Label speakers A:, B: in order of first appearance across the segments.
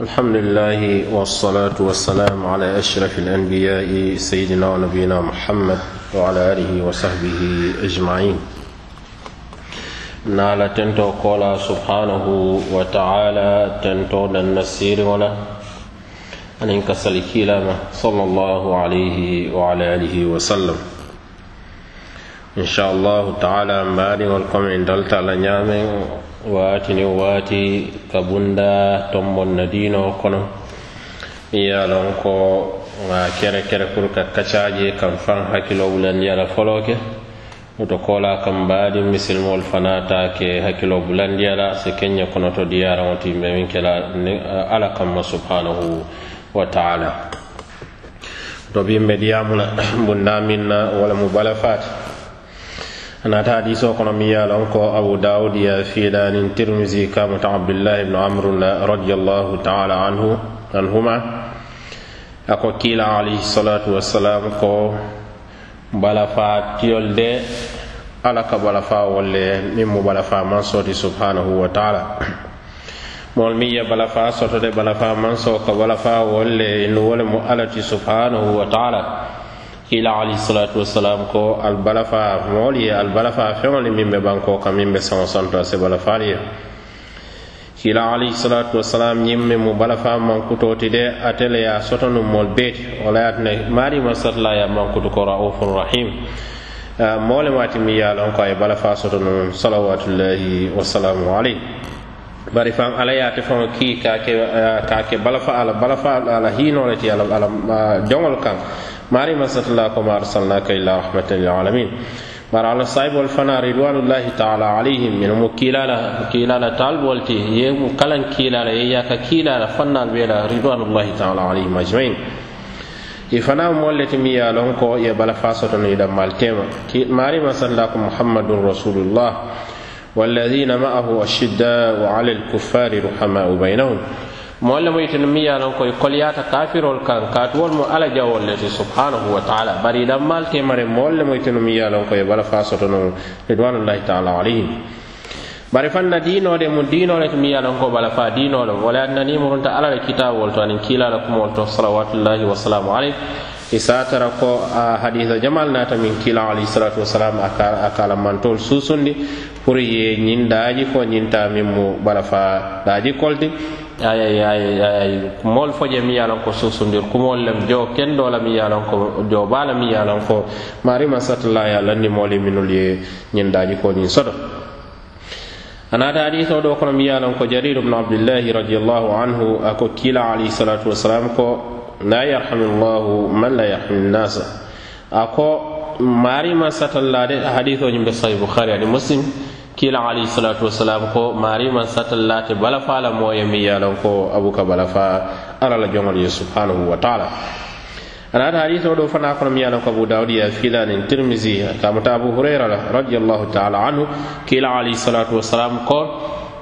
A: الحمد لله والصلاة والسلام على أشرف الأنبياء سيدنا ونبينا محمد وعلى آله وصحبه أجمعين. نالا تنتو قولا سبحانه وتعالى تنتو النسير ولا. أن انكسل كلامة صلى الله عليه وعلى آله وسلم. إن شاء الله تعالى مباري والقوم إن دلت على نعمه waatini waati ka bunda tombon na diino kono. Mi ye lon ko ŋa kere kere pour ka kacaje kan fan hakkilo bulandi ala folo ke woto kola kam mbaadi misilmol fana ta ke hakkilo bulandi ala si kenña kono to diyaraŋo ti be min kela ala kamma subhanahu wa taala. To bimbe diyamula bunda min na wala mu bala faati a naata hadiisoo kono miŋ ye a ko abu daawud ya fiidanin niŋ tirmisi ka abdullahi ibnu amru la radiallahu taala anhu anhuma. A ko kiila alayhi salatu wassalam ko balafaa tiyol de ala ka balafaa wol min miŋ mu balafaa man sooti subhanahu wa taala. Moolu miŋ ye balafaa soto de balafaa man soo ka balafaa wol le nu wo le mu ala subhanahu wa taala. Kila alayhi salatu wassalam ko albalafa moolu ye albalafa feŋolu miŋ be banko ka miŋ be saŋo santo a se balafaalu ye kila alayhi salatu wassalam ñiŋ meŋ mu balafa mankutoo ti de ate le ye a soto nuŋ moolu bee ti wo la ye maarima satala ye a mankutu ko raufun rahim moo le maati miŋ ye a loŋ ko a ye balafa soto nuŋ salawatullahi wasalamu alayhi bari faŋ ala ye ate faŋo kii ka ke balafa ala balafa ala hiinoo le ti ala ala joŋol kaŋ ماري مسات الله كما أرسلناك إلا رحمة للعالمين مر على صاحب والفنا رضوان الله تعالى عليهم من مكيلالا كيلالا طالب ولتي هي كلن كيلالا إياك كيلالا فنا بلا رضوان الله تعالى عليهم أجمعين ifana molleti mi ye lon ko ye bala ماري idammal tema marima sallako muhammadun rasulullah. والذين معه الشداء وعلى الكفار رحماء بينهم moolu mo yitino mi miŋ koye a kafirol kan katuwol mo ala jawol kaatu le ti subhanahu wa taala. Bari i danmaalu temariŋ moolu le mu itinu miŋ ye bala faa soto ridwanullahi taala alayhim. Bari fanna diinoo de mu to mi miŋ ko bala fa diinoo wala atina niŋ murunta alla le kitabol to anin kilala kumol to salawatullahi wasalamu alayh. Isatara ko a hadisa jamal nata min kiila alayhisalatu wasalam a kalamantol susundi. Pour ye ñin daaji fo ñinta min mu bala fa daji kolti. Ay ay ay kumol foje mi yalan ko susundir kumol lem jo kendo la mi yalan ko jo bala mi yalan ko. Mari ma satalla ya landi moli minul ye ñin daji ko ñin sodo. Anata hadisa do kono mi yalan ko jarir ibn abdullah radiyallahu anhu ako kila alayhi salatu wasalam ko la yarhamullahu man la yarhami nnasa ako marima satallade haditho be sahih bukhari ani muslim kila alayhi salatu wasalam ko mari man satallate balafa la moye mi yalon ko abuka balafa ala la jongol ye subhanahu wa ta'ala ana ta hadith do fana ko mi yalon ko abu daud ya fidan in tirmizi ta mutabu hurayra radiyallahu ta'ala anhu kila alayhi salatu wasalam ko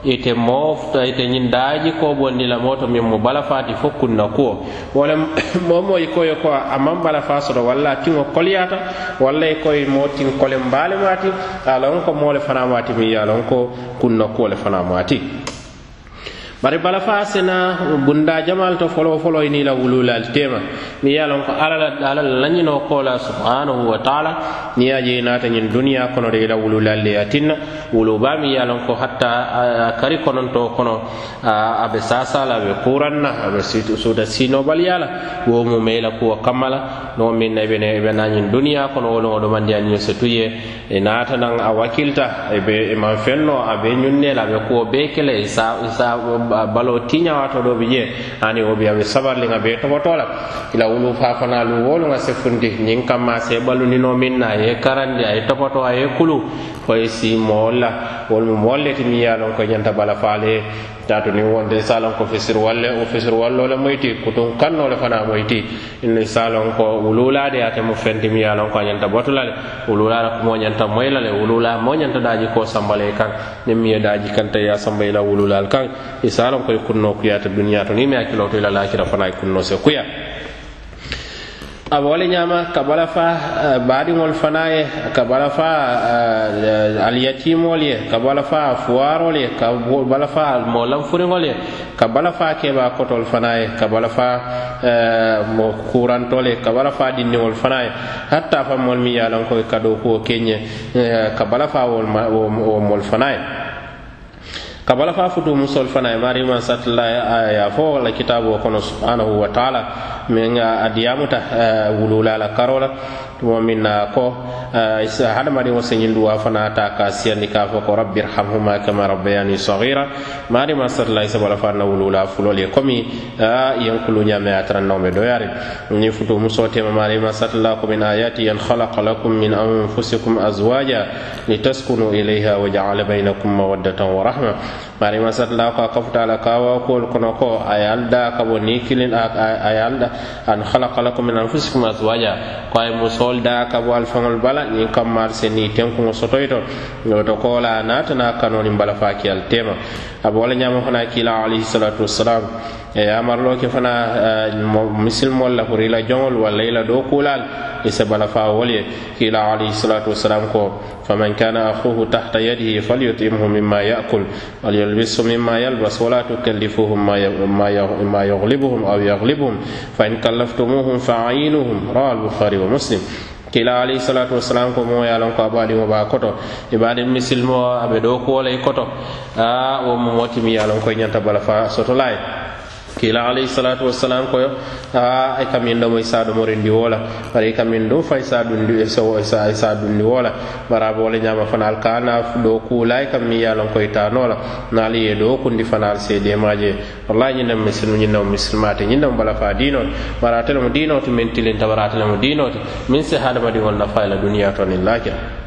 A: ite mofta ite ñindaji ko bondila moto min mo bala fati fo kunna kuwo. Wala momo koye ko aman bala fa soto walla tiŋo koliyata walla i koye mo tin kolen baale maati alon ko mole fana mati mi yalon ko kunna kuwo le fana mati bari bala fa sena bunda jamal to folo folo ni la wululal tema. Mi ya lon ko alala alala lanyino kola subhanahu wa ta'ala. Ni ya je na ta nyin duniya kono de la wululal le atinna. Wuluba mi yalon ko hatta kari kono to kono abe sasa la be kuranna abe situ suda sino bal yala. Wo mu mela ko kamala. No min na be ne be na nyin duniya kono wono do mandi an se tuye e na ta nan wakilta e be e man fenno abe nyunne la be ko be kele sa sa balo tiña wato do bi je ani wo biya be sabarli nga be toboto la ila wulu fa fana lu wolu nga se fundi ñing kamma se balu ni no min na ye karandi ay toboto ay kulu. Fo e si molla wol mo molleti mi yalon ko ñanta bala faale taatu niŋ wonte saaloŋ ko fisiri walle wo fisiri wallo le moy ti kutuŋ kannoo le fanaŋ moy ti inni saaloŋ ko wuluulaade ate mu fenti miŋ ye a loŋ ko a ñanta botu la le wululaa la kumoo ñanta moyi la le wululaa moo ñanta daaji koo samba i kaŋ niŋ miŋ ye daaji kanta ye a samba i la wululaa le kaŋ i saaloŋ ko i kunnoo kuyaata duniyaa to niŋ i maŋ a to i la laakira fanaŋ i kunnoo se kuya a wole ñama ka bala fa eh, baadiŋol fana ye ka bala fa eh, alyatimol ye ka bala fa fuwarol ye ka bala fa molanfuriŋol ye ka bala fa keba kotol fana ye ka bala fa mo kurantol ye ka bala fa dinniŋol fana ye hatta fa mol mi yalankoy lanko ka do kuwo keñe eh, ka bala fa wo mol fana ye kabala fa futu musol fana mari man satla ya fo la kitabu kono subhanahu wa ta'ala men adiyamuta wulula la karola tuma min na ko hadamadiŋo señinduwa fana ta ka siyandi ka fo ko rabbi irhamhuma kama rabbayani sagira maari ma satala bala fa na wulula fulol ye komi yenkulu ñame a tara nawme doyari. Ni futu muso tema marima satala ko min ayati an khalaqa lakum min anfusikum azwaja litaskunu ilayha wa ja'ala bainakum mawaddatan wa rahma. Marima satala ko kafuta la kawa kol kono ko a yalda kabo ni kilin a yalda an khalaqa lakum min anfusikum azwaja. Ko ay tol da ka bo alfaŋol bala ñiŋ kammaal se ni tenkuŋo sotoyito woto kola naata na kanoniŋ bala faakiyal tema. Abo wala ñama fana kila alayhi salatu wassalam e yamarlo ke fana misilmol la pour ila joŋol walla ila do kulal ise bala fa wol ye kila alayhi salatu wassalam ko faman kana akhuhu tahta yadihi falyutimhu mimma yakul walyalbisu mimma yalbas wala tukallifuhum ma yaghlibuhum aw yaghlibuhum fa in kallaftumuhum faayinuhum rawa albukhari wa muslim kila alayhi salatu wasalam ko moo ye lon ko abaɗimo ba koto. E Ibadin misilmo aɓe ɗo kuwolay koto. A wo mo motimi ye lon koye ñanta bala fa sotolaye kila alayhi salatu wassalam koyo a e kamin ɗomo isa e ɗomorindi e wola bara i kamin ɗum fa isa ɗundi isa ɗundi wola bara bo wole ñama fana al kana ɗo kuula i kam mi yalon koye tanola naali ye ɗo kundi fana al seedemaje wallahi ñinnam misilmu ñinnam misilmate ñinnam bala fa diinote bara telemo dinote min tilinta bara telemo dinote min se hadamadiŋol nafa ila duniya to nin lakira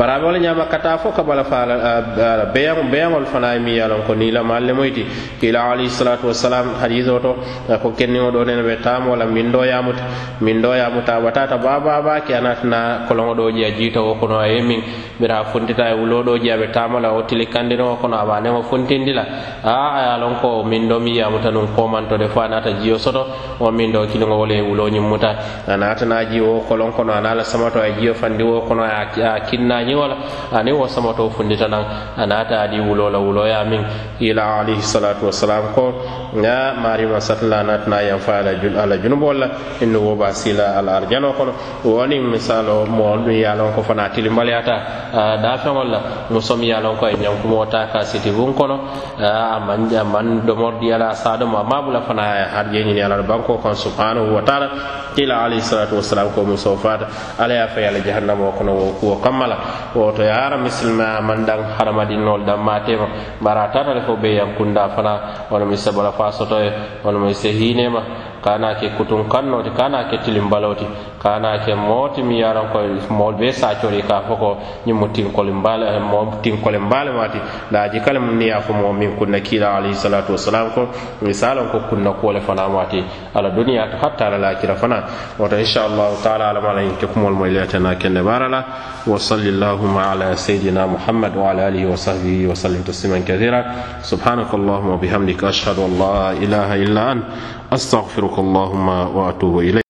A: bari wala ñama kata fo kabala fala beyaŋol beyaŋol fana e mi ye lon ko ni la malle moyti. Kila alayhi salatu wassalam o to ko kenniŋo ɗo nene ɓe tamo la min ɗo yamuta. Min ɗo yamuta watata bababa ke anatana koloŋo ɗo je a jiita wo kono a ye miŋ bira funtita e wulo ɗo je aɓe tamo la wo tili kandinowo kono aɓa nemo funtindi la. A a ye lon ko min ɗo mi yamuta nuŋ komanto de fo anata jiyo soto o min ɗo kiliŋo wole e wulo ñimmuta anatana jiwo kolon kono anala samato a jiyo fandi wo kono a kinnañ ñiŋo la aniŋ wo samatoo fundita naŋ a naata adi di wuloo la wuloo miŋ ila alayhi salatu wasalam ko ŋa marima satla naatina yanfa ala la junubol la innu wo ba sila ala arjano kono wo niŋ misalo moolu ɗum ye a ko fana tilimbaliyata dafeŋol la musom ye a ko e ñankumoo taa ka siti buŋ kono aman aman domordi ala sadomo amma bula fana ye harje ñini ala banko kan subhanahu wa taala. Kila alayhi salatu wasalam ko muso fata ala ya a fay ala jahannamo kono wo kuwo kammala. woto yara ara misilmaya man daŋ hadamadinnoolu danmaatema bari a tatale fo be yankunda fana wonami sabala fa sotoye ye wonami se hinema kana ke kutun kannoti kana ke tilimbaloti kana ke moti mi yaran ko mol be sacori ka fo ko ñimmo tinkole mbale mo tinkole mbale mati laaji kala mum niya fo mo min kunna kila alayhi salatu wassalam ko misalon ko kunna kuwole fana mati ala duniya to hatta ala lakira fana woto inchallahu taala ala alamala in kekumol moy na kende barala wa sallallahu ala sayidina muhammad wa ala alihi wa sahbihi wa sallim tasliman kathira subhanaka allahuma wa bihamdika ashhadu an la ilaha illa an أستغفرك اللهم وأتوب إليك.